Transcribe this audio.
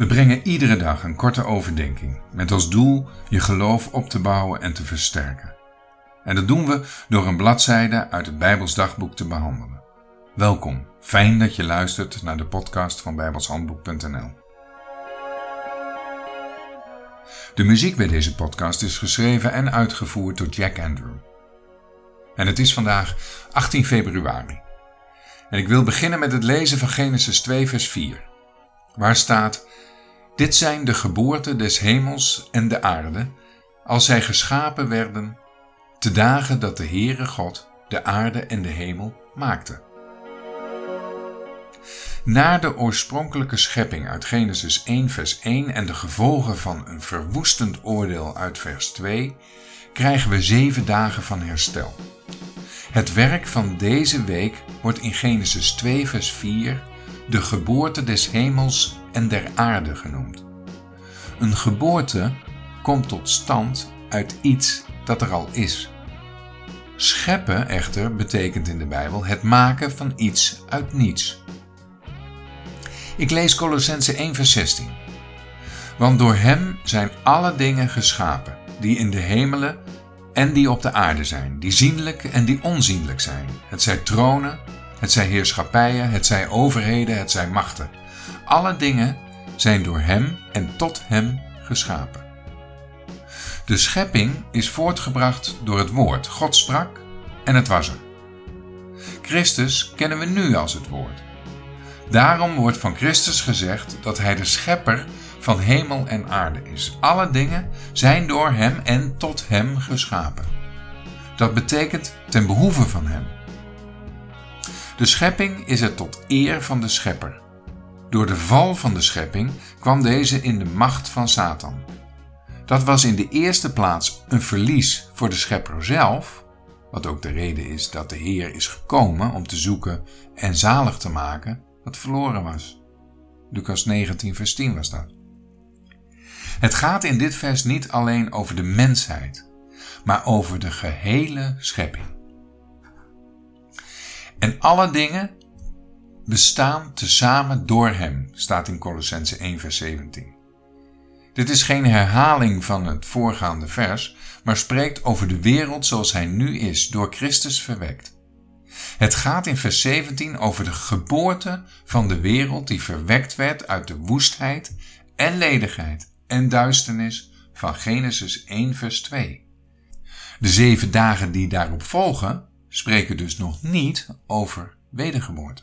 We brengen iedere dag een korte overdenking met als doel je geloof op te bouwen en te versterken. En dat doen we door een bladzijde uit het Bijbels dagboek te behandelen. Welkom, fijn dat je luistert naar de podcast van bijbelshandboek.nl. De muziek bij deze podcast is geschreven en uitgevoerd door Jack Andrew. En het is vandaag 18 februari. En ik wil beginnen met het lezen van Genesis 2, vers 4, waar staat: Dit zijn de geboorten des hemels en de aarde, als zij geschapen werden, te dagen dat de Heere God de aarde en de hemel maakte. Na de oorspronkelijke schepping uit Genesis 1, vers 1 en de gevolgen van een verwoestend oordeel uit vers 2, krijgen we zeven dagen van herstel. Het werk van deze week wordt in Genesis 2, vers 4 de geboorte des hemels en der aarde genoemd. Een geboorte komt tot stand uit iets dat er al is. Scheppen echter betekent in de Bijbel het maken van iets uit niets. Ik lees Colossense 1 vers 16. Want door hem zijn alle dingen geschapen, die in de hemelen en die op de aarde zijn, die zienlijk en die onzienlijk zijn. Het zij tronen, het zij heerschappijen, het zij overheden, het zij machten. Alle dingen zijn door Hem en tot Hem geschapen. De schepping is voortgebracht door het woord. God sprak en het was er. Christus kennen we nu als het woord. Daarom wordt van Christus gezegd dat Hij de schepper van hemel en aarde is. Alle dingen zijn door Hem en tot Hem geschapen. Dat betekent ten behoeve van Hem. De schepping is er tot eer van de schepper. Door de val van de schepping kwam deze in de macht van Satan. Dat was in de eerste plaats een verlies voor de schepper zelf, wat ook de reden is dat de Heer is gekomen om te zoeken en zalig te maken wat verloren was. Lucas 19, vers 10 was dat. Het gaat in dit vers niet alleen over de mensheid, maar over de gehele schepping. En alle dingen bestaan tezamen door Hem, staat in Colossense 1, vers 17. Dit is geen herhaling van het voorgaande vers, maar spreekt over de wereld zoals hij nu is, door Christus verwekt. Het gaat in vers 17 over de geboorte van de wereld die verwekt werd uit de woestheid en ledigheid en duisternis van Genesis 1, vers 2. De zeven dagen die daarop volgen spreken dus nog niet over wedergeboorte.